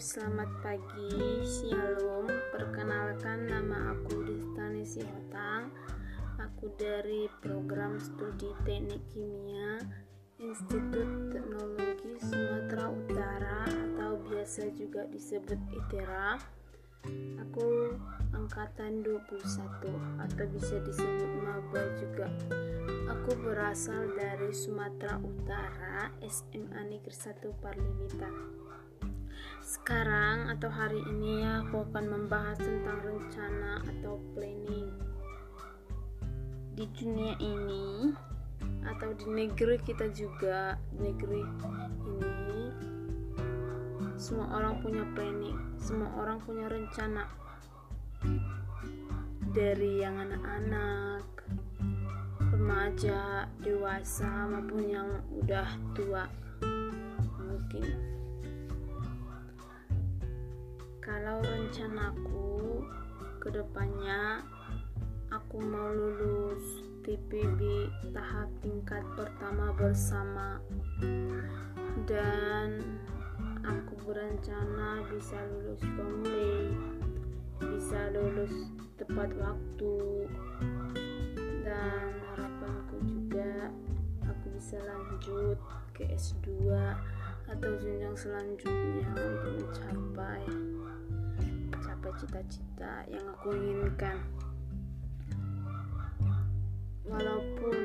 selamat pagi, shalom. Perkenalkan nama aku Destani Sihotang. Aku dari program studi Teknik Kimia Institut Teknologi Sumatera Utara atau biasa juga disebut ITERA. Aku angkatan 21 atau bisa disebut maba juga. Aku berasal dari Sumatera Utara, SMA Negeri 1 Parlimita sekarang atau hari ini aku akan membahas tentang rencana atau planning. Di dunia ini atau di negeri kita juga negeri ini semua orang punya planning semua orang punya rencana. Dari yang anak-anak remaja dewasa maupun yang udah tua mungkin rencanaku ke depannya aku mau lulus TPB tahap tingkat pertama bersama. Dan aku berencana bisa lulus pemulai bisa lulus tepat waktu. Dan harapanku juga aku bisa lanjut ke S2 atau jenjang selanjutnya untuk mencapai cita-cita yang aku inginkan. Walaupun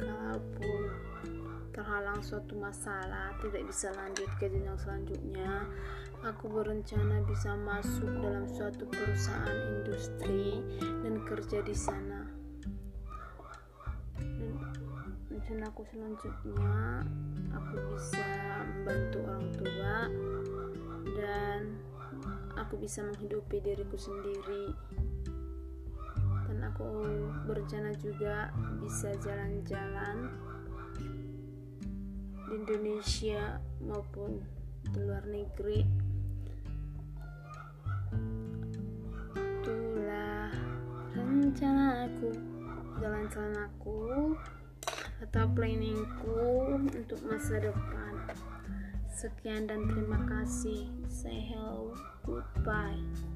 kalaupun terhalang suatu masalah tidak bisa lanjut ke jenjang selanjutnya aku berencana bisa masuk dalam suatu perusahaan industri dan kerja di sana. Dan rencana aku selanjutnya aku bisa membantu orang tua dan aku bisa menghidupi diriku sendiri. Dan aku berencana juga bisa jalan-jalan di Indonesia maupun di luar negeri. Itulah rencana aku jalan-jalan aku atau planningku untuk masa depan sekian dan terima kasih. Say hello. Goodbye